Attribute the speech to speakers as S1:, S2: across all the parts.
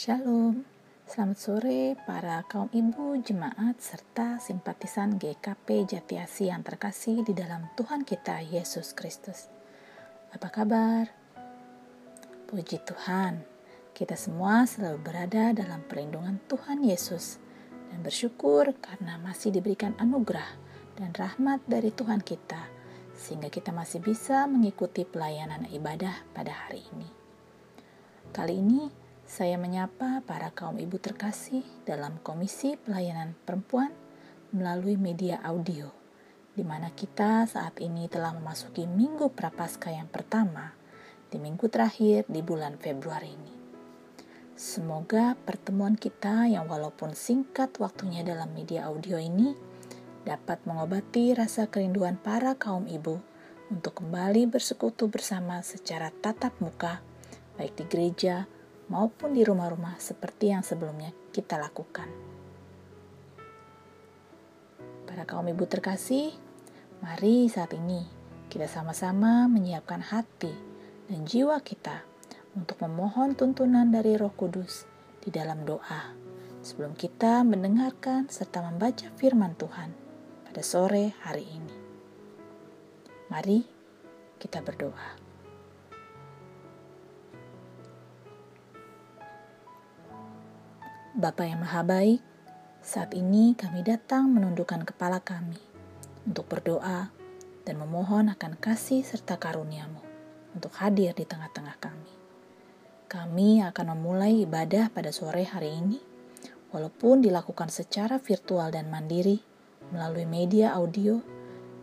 S1: Shalom, selamat sore para kaum ibu, jemaat, serta simpatisan GKP Jatiasi yang terkasih di dalam Tuhan kita Yesus Kristus. Apa kabar? Puji Tuhan, kita semua selalu berada dalam perlindungan Tuhan Yesus dan bersyukur karena masih diberikan anugerah dan rahmat dari Tuhan kita sehingga kita masih bisa mengikuti pelayanan ibadah pada hari ini. Kali ini saya menyapa para kaum ibu terkasih dalam Komisi Pelayanan Perempuan melalui media audio, di mana kita saat ini telah memasuki Minggu Prapaskah yang pertama di minggu terakhir di bulan Februari ini. Semoga pertemuan kita yang walaupun singkat waktunya dalam media audio ini dapat mengobati rasa kerinduan para kaum ibu untuk kembali bersekutu bersama secara tatap muka, baik di gereja maupun di rumah-rumah seperti yang sebelumnya kita lakukan. Para kaum ibu terkasih, mari saat ini kita sama-sama menyiapkan hati dan jiwa kita untuk memohon tuntunan dari Roh Kudus di dalam doa sebelum kita mendengarkan serta membaca firman Tuhan pada sore hari ini. Mari kita berdoa. Bapa yang Maha Baik, saat ini kami datang menundukkan kepala kami untuk berdoa dan memohon akan kasih serta karuniamu untuk hadir di tengah-tengah kami. Kami akan memulai ibadah pada sore hari ini, walaupun dilakukan secara virtual dan mandiri melalui media audio,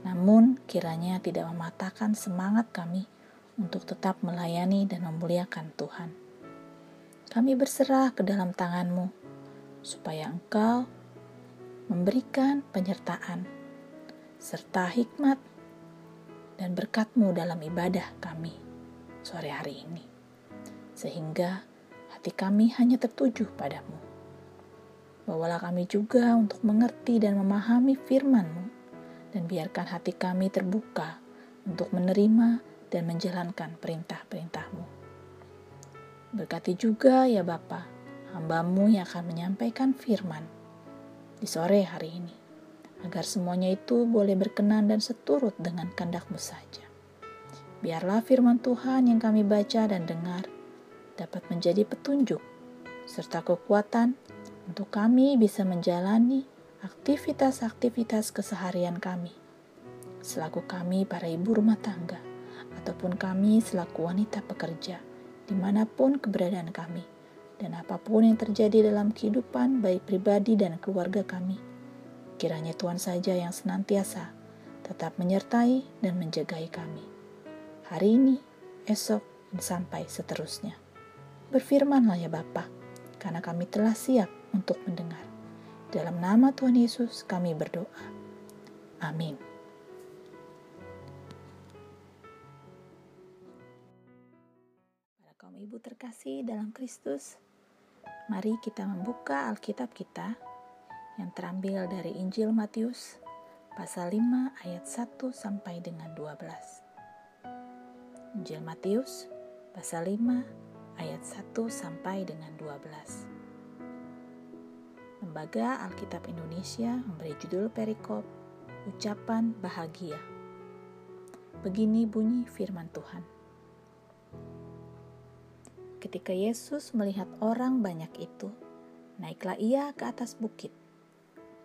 S1: namun kiranya tidak mematahkan semangat kami untuk tetap melayani dan memuliakan Tuhan. Kami berserah ke dalam tanganmu, supaya engkau memberikan penyertaan serta hikmat dan berkatmu dalam ibadah kami sore hari ini. Sehingga hati kami hanya tertuju padamu. Bawalah kami juga untuk mengerti dan memahami firman-Mu, dan biarkan hati kami terbuka untuk menerima dan menjalankan perintah-perintah-Mu. Berkati juga ya Bapa, hambamu yang akan menyampaikan firman di sore hari ini, agar semuanya itu boleh berkenan dan seturut dengan kehendakmu saja. Biarlah firman Tuhan yang kami baca dan dengar dapat menjadi petunjuk serta kekuatan untuk kami bisa menjalani aktivitas-aktivitas keseharian kami, selaku kami para ibu rumah tangga, ataupun kami selaku wanita pekerja di mana pun keberadaan kami, dan apa pun yang terjadi dalam kehidupan baik pribadi dan keluarga kami. Kiranya Tuhan saja yang senantiasa tetap menyertai dan menjagai kami. Hari ini, esok, dan sampai seterusnya. Berfirmanlah ya Bapa, karena kami telah siap untuk mendengar. Dalam nama Tuhan Yesus kami berdoa. Amin. kaum ibu terkasih dalam Kristus, mari kita membuka Alkitab kita yang terambil dari Injil Matius pasal 5 ayat 1 sampai dengan 12. Injil Matius pasal 5 ayat 1 sampai dengan 12. Lembaga Alkitab Indonesia memberi judul perikop Ucapan Bahagia. Begini bunyi firman Tuhan. Ketika Yesus melihat orang banyak itu, naiklah ia ke atas bukit.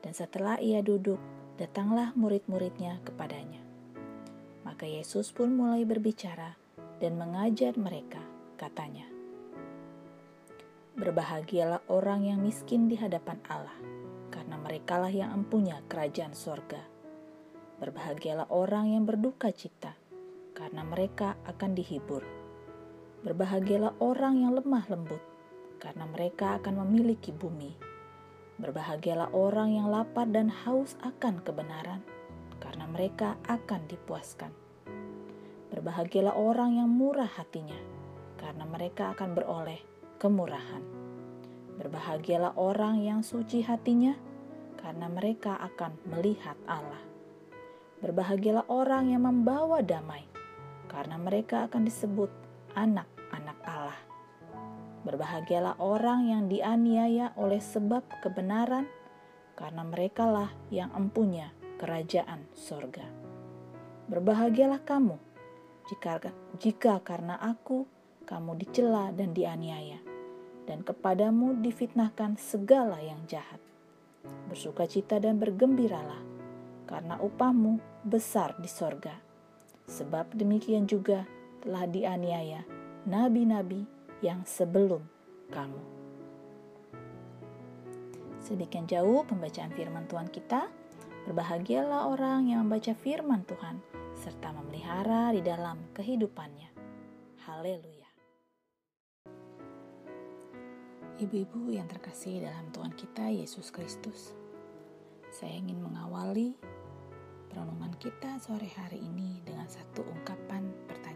S1: Dan setelah ia duduk, datanglah murid-muridnya kepadanya. Maka Yesus pun mulai berbicara dan mengajar mereka, katanya, Berbahagialah orang yang miskin di hadapan Allah, karena merekalah yang empunya kerajaan sorga. Berbahagialah orang yang berduka cita, karena mereka akan dihibur. Berbahagialah orang yang lemah lembut, karena mereka akan memiliki bumi. Berbahagialah orang yang lapar dan haus akan kebenaran, karena mereka akan dipuaskan. Berbahagialah orang yang murah hatinya, karena mereka akan beroleh kemurahan. Berbahagialah orang yang suci hatinya, karena mereka akan melihat Allah. Berbahagialah orang yang membawa damai, karena mereka akan disebut anak-anak Allah. Berbahagialah orang yang dianiaya oleh sebab kebenaran, karena merekalah yang empunya kerajaan sorga. Berbahagialah kamu jika, jika karena aku kamu dicela dan dianiaya, dan kepadamu difitnahkan segala yang jahat. Bersukacita dan bergembiralah, karena upahmu besar di sorga. Sebab demikian juga telah dianiaya nabi-nabi yang sebelum kamu. Sedemikian jauh pembacaan firman Tuhan kita. Berbahagialah orang yang membaca firman Tuhan serta memelihara di dalam kehidupannya. Haleluya. Ibu-ibu yang terkasih dalam Tuhan kita Yesus Kristus. Saya ingin mengawali perenungan kita sore hari ini dengan satu ungkapan pertanyaan.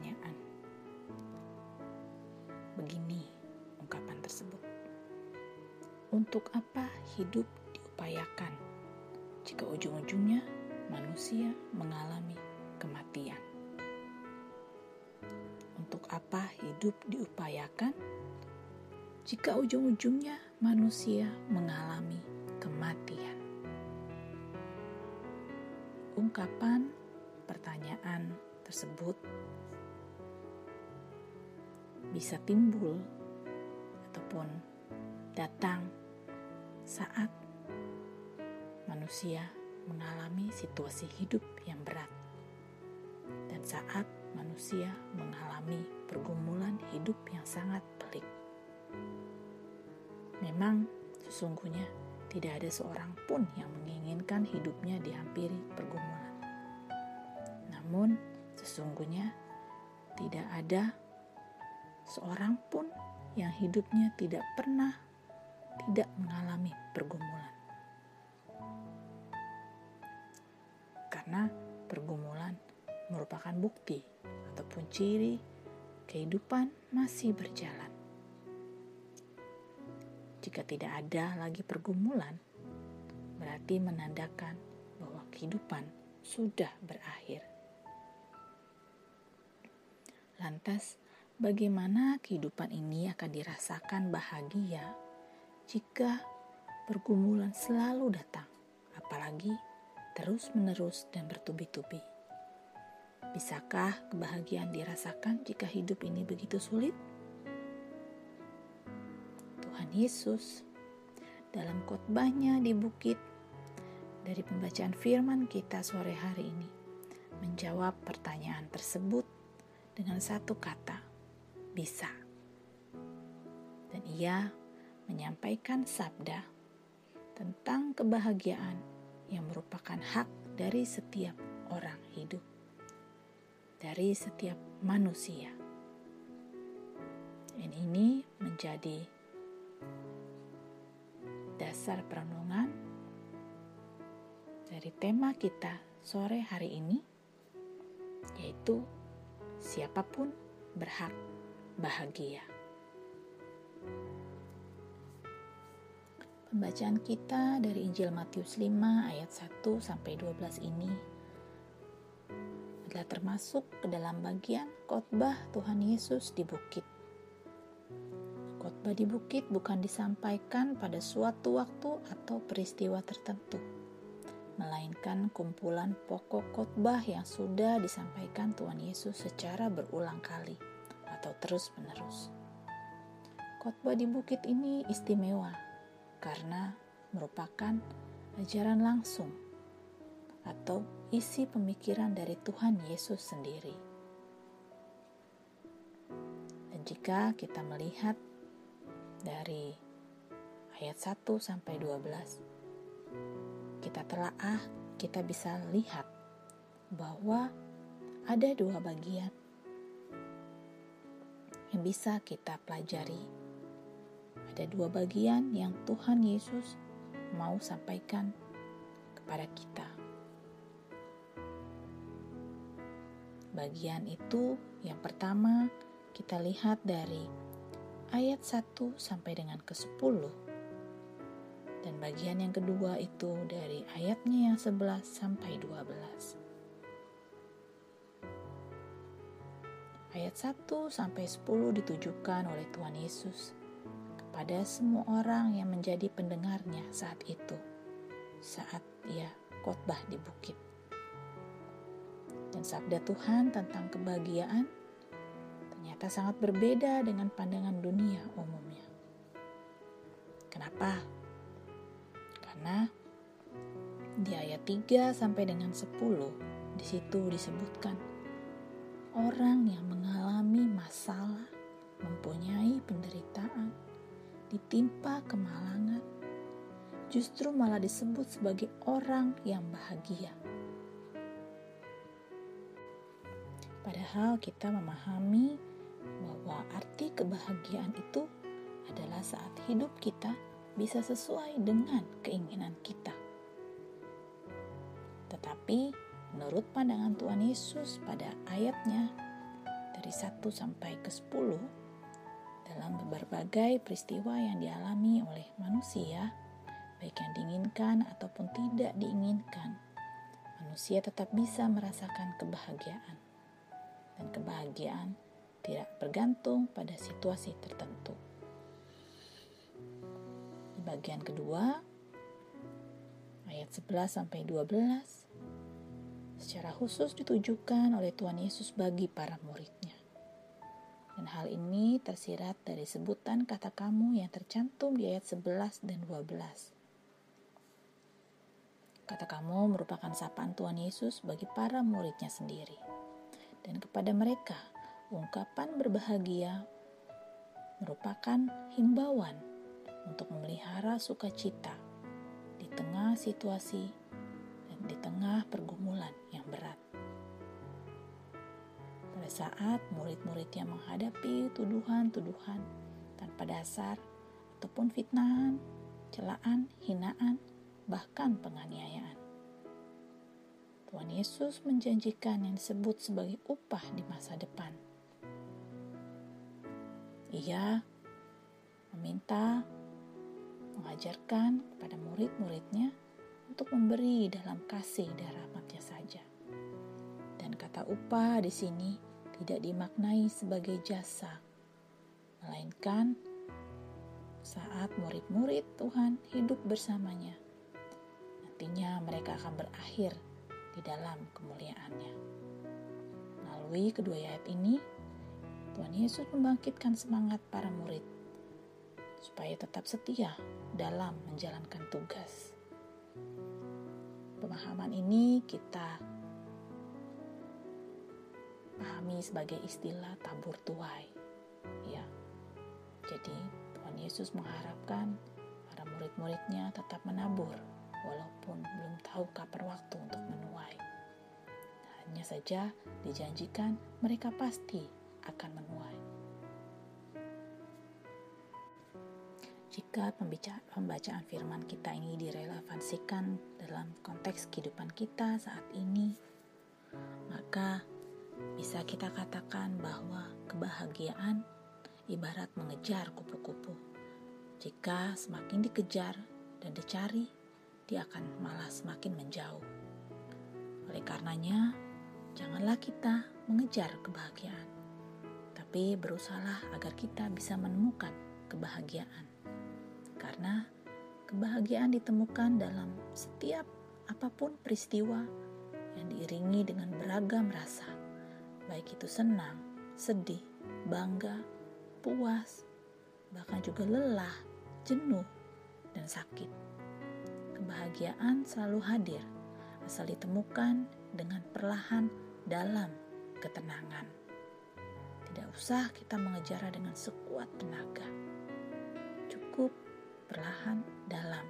S1: Begini ungkapan tersebut. Untuk apa hidup diupayakan jika ujung-ujungnya manusia mengalami kematian? Untuk apa hidup diupayakan jika ujung-ujungnya manusia mengalami kematian? Ungkapan pertanyaan tersebut bisa timbul ataupun datang saat manusia mengalami situasi hidup yang berat dan saat manusia mengalami pergumulan hidup yang sangat pelik. Memang sesungguhnya tidak ada seorang pun yang menginginkan hidupnya dihampiri pergumulan. Namun sesungguhnya tidak ada seorang pun yang hidupnya tidak pernah tidak mengalami pergumulan. Karena pergumulan merupakan bukti ataupun ciri kehidupan masih berjalan. Jika tidak ada lagi pergumulan, berarti menandakan bahwa kehidupan sudah berakhir. Lantas, bagaimana kehidupan ini akan dirasakan bahagia jika pergumulan selalu datang, apalagi terus-menerus dan bertubi-tubi? Bisakah kebahagiaan dirasakan jika hidup ini begitu sulit? Tuhan Yesus dalam khotbahnya di bukit dari pembacaan firman kita sore hari ini menjawab pertanyaan tersebut dengan satu kata, bisa. Dan ia menyampaikan sabda tentang kebahagiaan yang merupakan hak dari setiap orang hidup, dari setiap manusia. Dan ini menjadi dasar perenungan dari tema kita sore hari ini, yaitu siapa pun berhak bahagia. Pembacaan kita dari Injil Matius 5 ayat 1 sampai 12 ini adalah termasuk ke dalam bagian khotbah Tuhan Yesus di bukit khotbah di bukit bukan disampaikan pada suatu waktu atau peristiwa tertentu, melainkan kumpulan pokok khotbah yang sudah disampaikan Tuhan Yesus secara berulang kali atau terus-menerus. Khotbah di bukit ini istimewa karena merupakan ajaran langsung atau isi pemikiran dari Tuhan Yesus sendiri. Dan jika kita melihat dari ayat 1 sampai 12. Kita telaah, kita bisa lihat bahwa ada dua bagian yang bisa kita pelajari. Ada dua bagian yang Tuhan Yesus mau sampaikan kepada kita. Bagian itu yang pertama kita lihat dari ayat 1 sampai dengan ke-10. Dan bagian yang kedua itu dari ayatnya yang 11 sampai 12. Ayat 1 sampai 10 ditujukan oleh Tuhan Yesus kepada semua orang yang menjadi pendengarnya saat itu, saat ia khotbah di bukit. Dan sabda Tuhan tentang kebahagiaan ternyata sangat berbeda dengan pandangan dunia umumnya. Kenapa? Karena di ayat 3 sampai dengan 10 di situ disebutkan orang yang mengalami masalah, mempunyai penderitaan, ditimpa kemalangan, justru malah disebut sebagai orang yang bahagia. Padahal kita memahami bahwa arti kebahagiaan itu adalah saat hidup kita bisa sesuai dengan keinginan kita. Tetapi menurut pandangan Tuhan Yesus pada ayatnya dari 1 sampai ke 10 dalam berbagai peristiwa yang dialami oleh manusia, baik yang diinginkan ataupun tidak diinginkan, manusia tetap bisa merasakan kebahagiaan. Dan kebahagiaan tidak bergantung pada situasi tertentu. Di bagian kedua, ayat 11 sampai 12 secara khusus ditujukan oleh Tuhan Yesus bagi para muridnya. Dan hal ini tersirat dari sebutan kata kamu yang tercantum di ayat 11 dan 12. Kata kamu merupakan sapaan Tuhan Yesus bagi para muridnya sendiri. Dan kepada mereka, ungkapan berbahagia merupakan himbauan untuk memelihara sukacita di tengah situasi dan di tengah pergumulan berat. Pada saat murid-muridnya menghadapi tuduhan-tuduhan tanpa dasar ataupun fitnahan, celaan, hinaan, bahkan penganiayaan. Tuhan Yesus menjanjikan yang disebut sebagai upah di masa depan. Ia meminta mengajarkan kepada murid-muridnya untuk memberi dalam kasih dan saja. Dan kata upah di sini tidak dimaknai sebagai jasa, melainkan saat murid-murid Tuhan hidup bersamanya, nantinya mereka akan berakhir di dalam kemuliaannya. Melalui kedua ayat ini, Tuhan Yesus membangkitkan semangat para murid supaya tetap setia dalam menjalankan tugas. Pemahaman ini kita pahami sebagai istilah tabur tuai. Ya. Jadi Tuhan Yesus mengharapkan para murid-muridnya tetap menabur walaupun belum tahu kapan waktu untuk menuai. Hanya saja dijanjikan mereka pasti akan menuai. Jika pembacaan firman kita ini direlevansikan dalam konteks kehidupan kita saat ini, maka bisa kita katakan bahwa kebahagiaan ibarat mengejar kupu-kupu. Jika semakin dikejar dan dicari, dia akan malah semakin menjauh. Oleh karenanya, janganlah kita mengejar kebahagiaan, tapi berusahalah agar kita bisa menemukan kebahagiaan karena kebahagiaan ditemukan dalam setiap apa pun peristiwa yang diiringi dengan beragam rasa, baik itu senang, sedih, bangga, puas, bahkan juga lelah, jenuh, dan sakit. Kebahagiaan selalu hadir, asal ditemukan dengan perlahan dalam ketenangan. Tidak usah kita mengejarnya dengan sekuat tenaga. Cukup perlahan dalam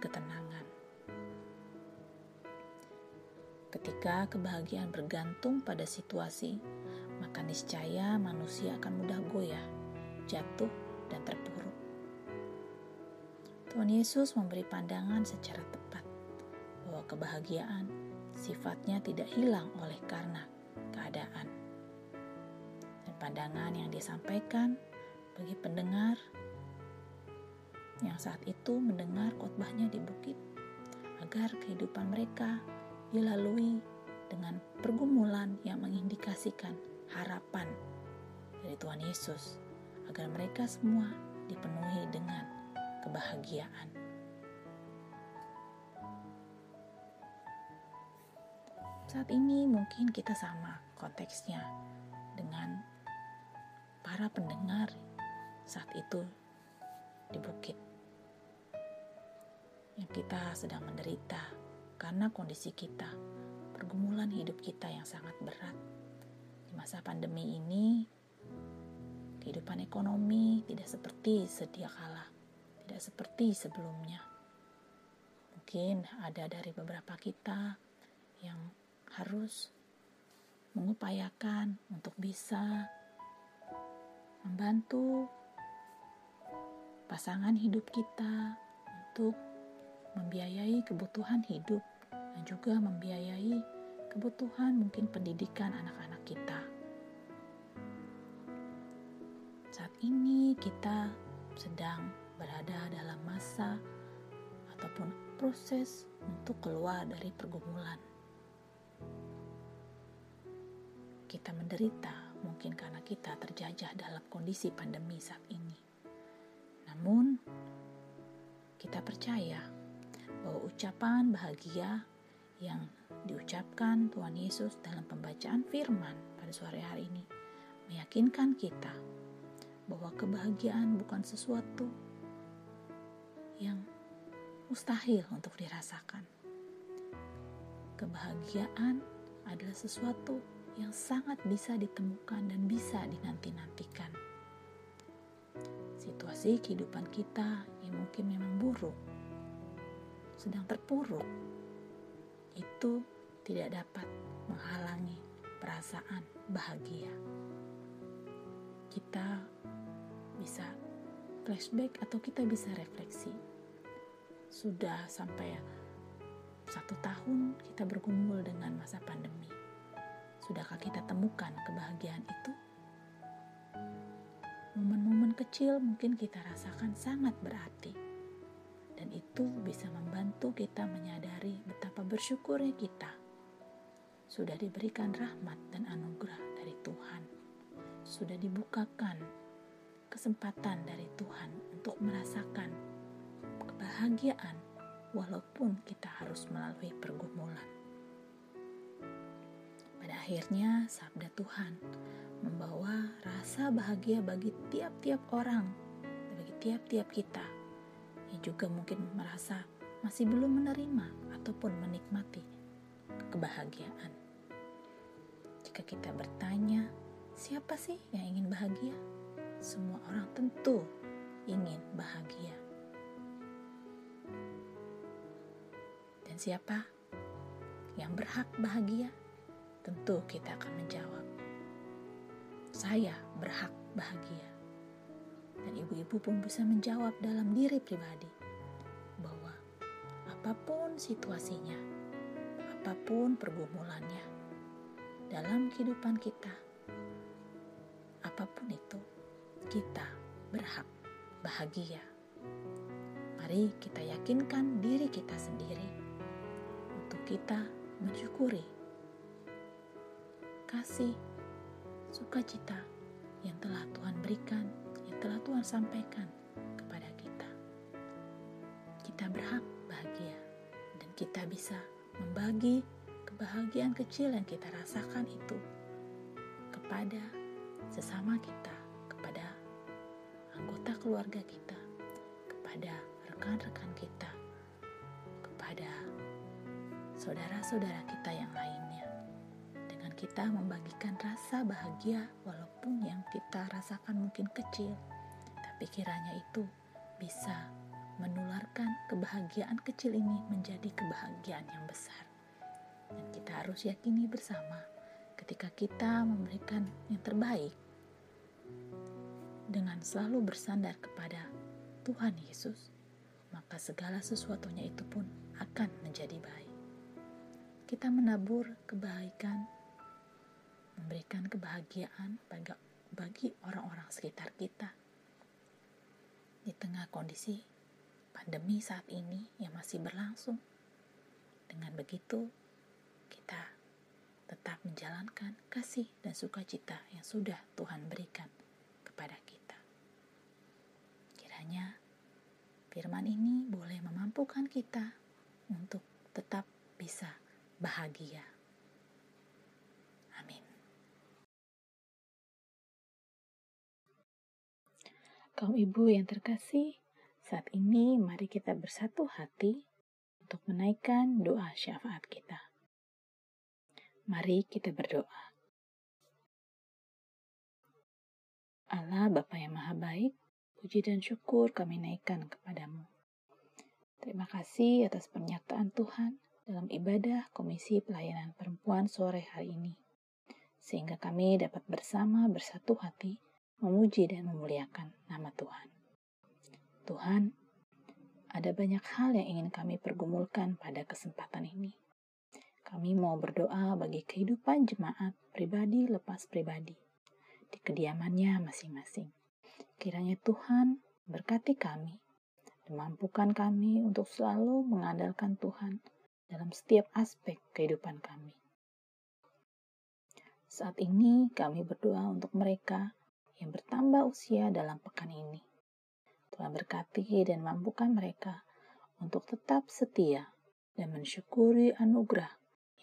S1: ketenangan. Ketika kebahagiaan bergantung pada situasi, maka niscaya manusia akan mudah goyah, jatuh, dan terpuruk. Tuhan Yesus memberi pandangan secara tepat bahwa kebahagiaan sifatnya tidak hilang oleh karena keadaan. Dan pandangan yang disampaikan bagi pendengar yang saat itu mendengar khotbahnya di bukit agar kehidupan mereka dilalui dengan pergumulan yang mengindikasikan harapan dari Tuhan Yesus agar mereka semua dipenuhi dengan kebahagiaan. Saat ini mungkin kita sama konteksnya dengan para pendengar saat itu di bukit. Yang kita sedang menderita karena kondisi kita, pergumulan hidup kita yang sangat berat. Di masa pandemi ini, kehidupan ekonomi tidak seperti sedia kala, tidak seperti sebelumnya. Mungkin ada dari beberapa kita yang harus mengupayakan untuk bisa membantu pasangan hidup kita untuk membiayai kebutuhan hidup dan juga membiayai kebutuhan mungkin pendidikan anak-anak kita. Saat ini kita sedang berada dalam masa ataupun proses untuk keluar dari pergumulan kita menderita mungkin karena kita terjajah dalam kondisi pandemi saat ini. Namun, kita percaya bahwa ucapan bahagia yang diucapkan Tuhan Yesus dalam pembacaan firman pada sore hari ini meyakinkan kita bahwa kebahagiaan bukan sesuatu yang mustahil untuk dirasakan. Kebahagiaan adalah sesuatu yang sangat bisa ditemukan dan bisa dinanti-nantikan. Situasi kehidupan kita yang mungkin memang buruk, sedang terpuruk, itu tidak dapat menghalangi perasaan bahagia. Kita bisa flashback atau kita bisa refleksi. Sudah sampai satu tahun kita bergumul dengan masa pandemi Sudahkah kita temukan kebahagiaan itu? Momen-momen kecil mungkin kita rasakan sangat berarti. Itu bisa membantu kita menyadari betapa bersyukurnya kita sudah diberikan rahmat dan anugerah dari Tuhan. Sudah dibukakan kesempatan dari Tuhan untuk merasakan kebahagiaan walaupun kita harus melalui pergumulan. Pada akhirnya, sabda Tuhan membawa rasa bahagia bagi tiap-tiap orang, bagi tiap-tiap kita yang juga mungkin merasa masih belum menerima ataupun menikmati kebahagiaan. Jika kita bertanya, siapa sih yang ingin bahagia? Semua orang tentu ingin bahagia. Dan siapa yang berhak bahagia? tentu kita akan menjawab, "Saya berhak bahagia." Dan ibu-ibu pun bisa menjawab dalam diri pribadi bahwa apa pun situasinya, apa pun pergumulannya dalam kehidupan kita, apa pun itu, kita berhak bahagia. Mari kita yakinkan diri kita sendiri untuk kita mensyukuri kasih, sukacita yang telah Tuhan berikan, telah Tuhan sampaikan kepada kita. Kita berhak bahagia dan kita bisa membagi kebahagiaan kecil yang kita rasakan itu kepada sesama kita, kepada anggota keluarga kita, kepada rekan-rekan kita, kepada saudara-saudara kita yang lainnya kita membagikan rasa bahagia walaupun yang kita rasakan mungkin kecil, tapi kiranya itu bisa menularkan kebahagiaan kecil ini menjadi kebahagiaan yang besar. Dan kita harus yakini bersama ketika kita memberikan yang terbaik dengan selalu bersandar kepada Tuhan Yesus, maka segala sesuatunya itu pun akan menjadi baik. Kita menabur kebaikan memberikan kebahagiaan bagi orang-orang sekitar kita. Di tengah kondisi pandemi saat ini yang masih berlangsung, dengan begitu kita tetap menjalankan kasih dan sukacita yang sudah Tuhan berikan kepada kita. Kiranya firman ini boleh memampukan kita untuk tetap bisa bahagia. Amin. Kaum ibu yang terkasih, saat ini mari kita bersatu hati untuk menaikkan doa syafaat kita. Mari kita berdoa. Allah Bapa yang Maha Baik, puji dan syukur kami naikkan kepadamu. Terima kasih atas pernyataan Tuhan dalam ibadah Komisi Pelayanan Perempuan sore hari ini, sehingga kami dapat bersama bersatu hati memuji dan memuliakan nama Tuhan. Tuhan, ada banyak hal yang ingin kami pergumulkan pada kesempatan ini. Kami mau berdoa bagi kehidupan jemaat pribadi lepas pribadi di kediamannya masing-masing. Kiranya Tuhan berkati kami dan mampukan kami untuk selalu mengandalkan Tuhan dalam setiap aspek kehidupan kami. Saat ini kami berdoa untuk mereka yang bertambah usia dalam pekan ini. Tuhan berkati dan mampukan mereka untuk tetap setia dan mensyukuri anugerah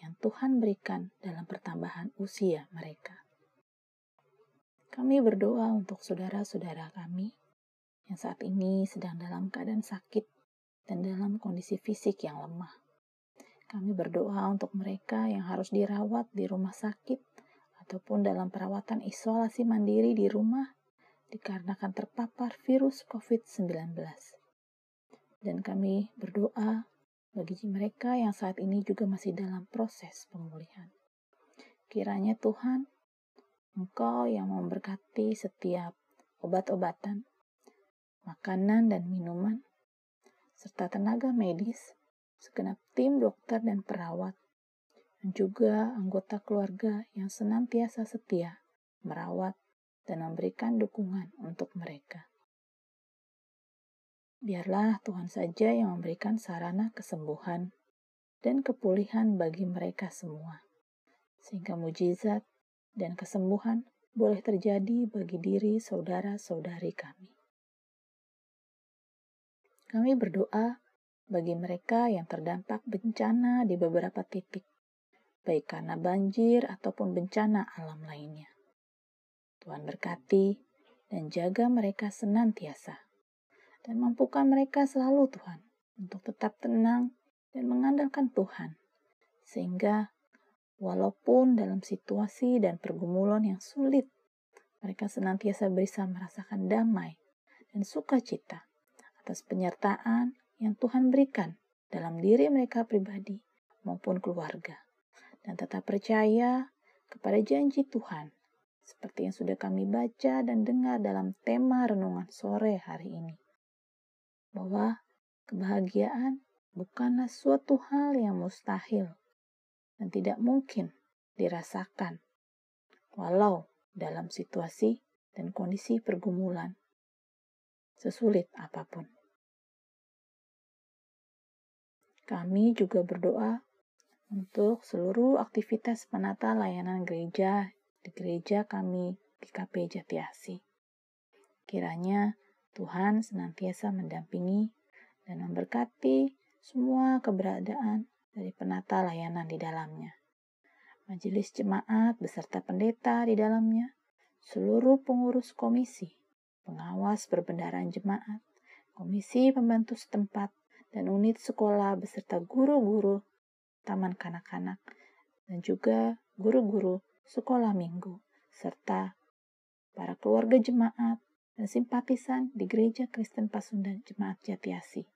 S1: yang Tuhan berikan dalam pertambahan usia mereka. Kami berdoa untuk saudara-saudara kami yang saat ini sedang dalam keadaan sakit dan dalam kondisi fisik yang lemah. Kami berdoa untuk mereka yang harus dirawat di rumah sakit ataupun dalam perawatan isolasi mandiri di rumah dikarenakan terpapar virus COVID-19. Dan kami berdoa bagi mereka yang saat ini juga masih dalam proses pemulihan. Kiranya Tuhan, Engkau yang memberkati setiap obat-obatan, makanan dan minuman, serta tenaga medis, segenap tim dokter dan perawat, dan juga anggota keluarga yang senantiasa setia merawat dan memberikan dukungan untuk mereka. Biarlah Tuhan saja yang memberikan sarana kesembuhan dan kepulihan bagi mereka semua, sehingga mujizat dan kesembuhan boleh terjadi bagi diri saudara-saudari kami. Kami berdoa bagi mereka yang terdampak bencana di beberapa titik, baik karena banjir ataupun bencana alam lainnya. Tuhan berkati dan jaga mereka senantiasa dan mampukan mereka selalu Tuhan untuk tetap tenang dan mengandalkan Tuhan. Sehingga walaupun dalam situasi dan pergumulan yang sulit, mereka senantiasa bisa merasakan damai dan sukacita atas penyertaan yang Tuhan berikan dalam diri mereka pribadi maupun keluarga. Dan tetap percaya kepada janji Tuhan seperti yang sudah kami baca dan dengar dalam tema renungan sore hari ini bahwa kebahagiaan bukanlah suatu hal yang mustahil dan tidak mungkin dirasakan, walau dalam situasi dan kondisi pergumulan sesulit apa pun. Kami juga berdoa untuk seluruh aktivitas penata layanan gereja di gereja kami di KP Jatiasi. Kiranya Tuhan senantiasa mendampingi dan memberkati semua keberadaan dari penata layanan di dalamnya. Majelis jemaat beserta pendeta di dalamnya, seluruh pengurus komisi, pengawas perbendaraan jemaat, komisi pembantu setempat, dan unit sekolah beserta guru-guru taman kanak-kanak, dan juga guru-guru sekolah minggu, serta para keluarga jemaat dan simpatisan di Gereja Kristen Pasundan Jemaat Jatiasi,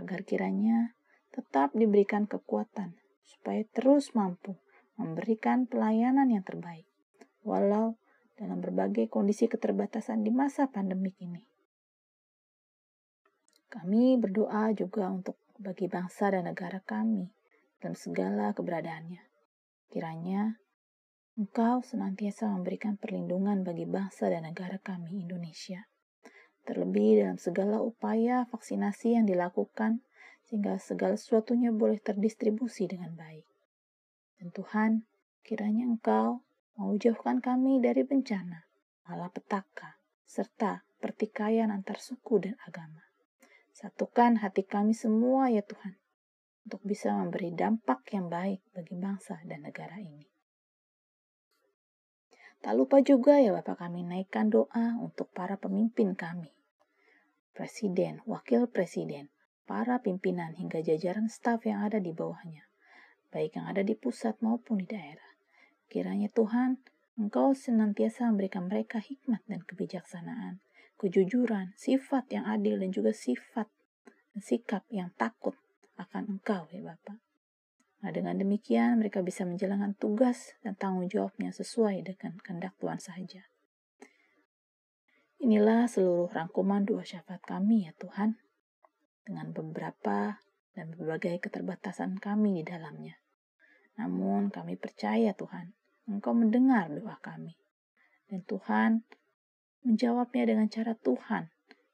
S1: agar kiranya tetap diberikan kekuatan supaya terus mampu memberikan pelayanan yang terbaik, walau dalam berbagai kondisi keterbatasan di masa pandemik ini. Kami berdoa juga untuk bagi bangsa dan negara kami dalam segala keberadaannya. Kiranya Engkau senantiasa memberikan perlindungan bagi bangsa dan negara kami, Indonesia. Terlebih dalam segala upaya vaksinasi yang dilakukan, sehingga segala sesuatunya boleh terdistribusi dengan baik. Dan Tuhan, kiranya Engkau mau jauhkan kami dari bencana, malapetaka, serta pertikaian antar suku dan agama. Satukan hati kami semua ya Tuhan, untuk bisa memberi dampak yang baik bagi bangsa dan negara ini. Tak lupa juga ya Bapak kami naikkan doa untuk para pemimpin kami. Presiden, wakil presiden, para pimpinan hingga jajaran staf yang ada di bawahnya, baik yang ada di pusat maupun di daerah. Kiranya Tuhan, Engkau senantiasa memberikan mereka hikmat dan kebijaksanaan, kejujuran, sifat yang adil dan juga sifat dan sikap yang takut akan Engkau ya Bapak. Nah, dengan demikian mereka bisa menjalankan tugas dan tanggung jawabnya sesuai dengan kehendak Tuhan saja. Inilah seluruh rangkuman doa syafaat kami ya Tuhan, dengan beberapa dan berbagai keterbatasan kami di dalamnya. Namun kami percaya Tuhan, Engkau mendengar doa kami. Dan Tuhan menjawabnya dengan cara Tuhan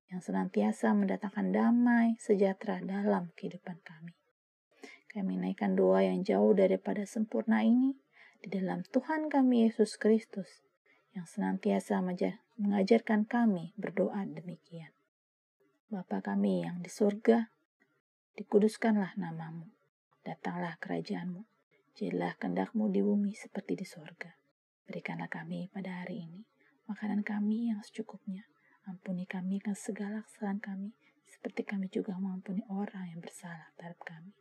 S1: yang senantiasa mendatangkan damai sejahtera dalam kehidupan kami. Kami naikkan doa yang jauh daripada sempurna ini di dalam Tuhan kami Yesus Kristus yang senantiasa mengajarkan kami berdoa demikian. Bapa kami yang di surga, dikuduskanlah namamu, datanglah kerajaanmu, jadilah kendakmu di bumi seperti di surga. Berikanlah kami pada hari ini makanan kami yang secukupnya. Ampuni kami akan segala kesalahan kami, seperti kami juga mengampuni orang yang bersalah terhadap kami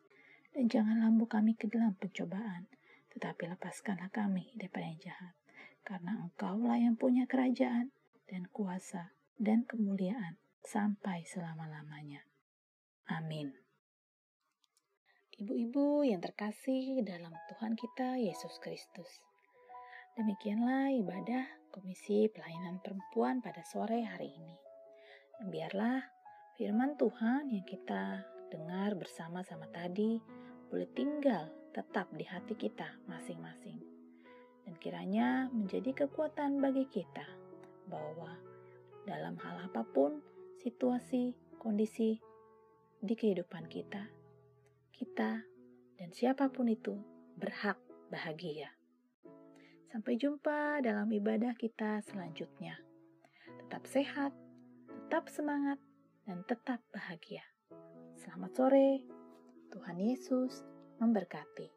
S1: dan jangan lambu kami ke dalam pencobaan, tetapi lepaskanlah kami daripada yang jahat, karena Engkaulah yang punya kerajaan dan kuasa dan kemuliaan sampai selama-lamanya. Amin. Ibu-ibu yang terkasih dalam Tuhan kita Yesus Kristus. Demikianlah ibadah Komisi Pelayanan Perempuan pada sore hari ini. Biarlah firman Tuhan yang kita dengar bersama-sama tadi boleh tinggal tetap di hati kita masing-masing. Dan kiranya menjadi kekuatan bagi kita bahwa dalam hal apa pun, situasi, kondisi di kehidupan kita, kita dan siapa pun itu berhak bahagia. Sampai jumpa dalam ibadah kita selanjutnya. Tetap sehat, tetap semangat, dan tetap bahagia. Selamat sore. Tuhan Yesus memberkati.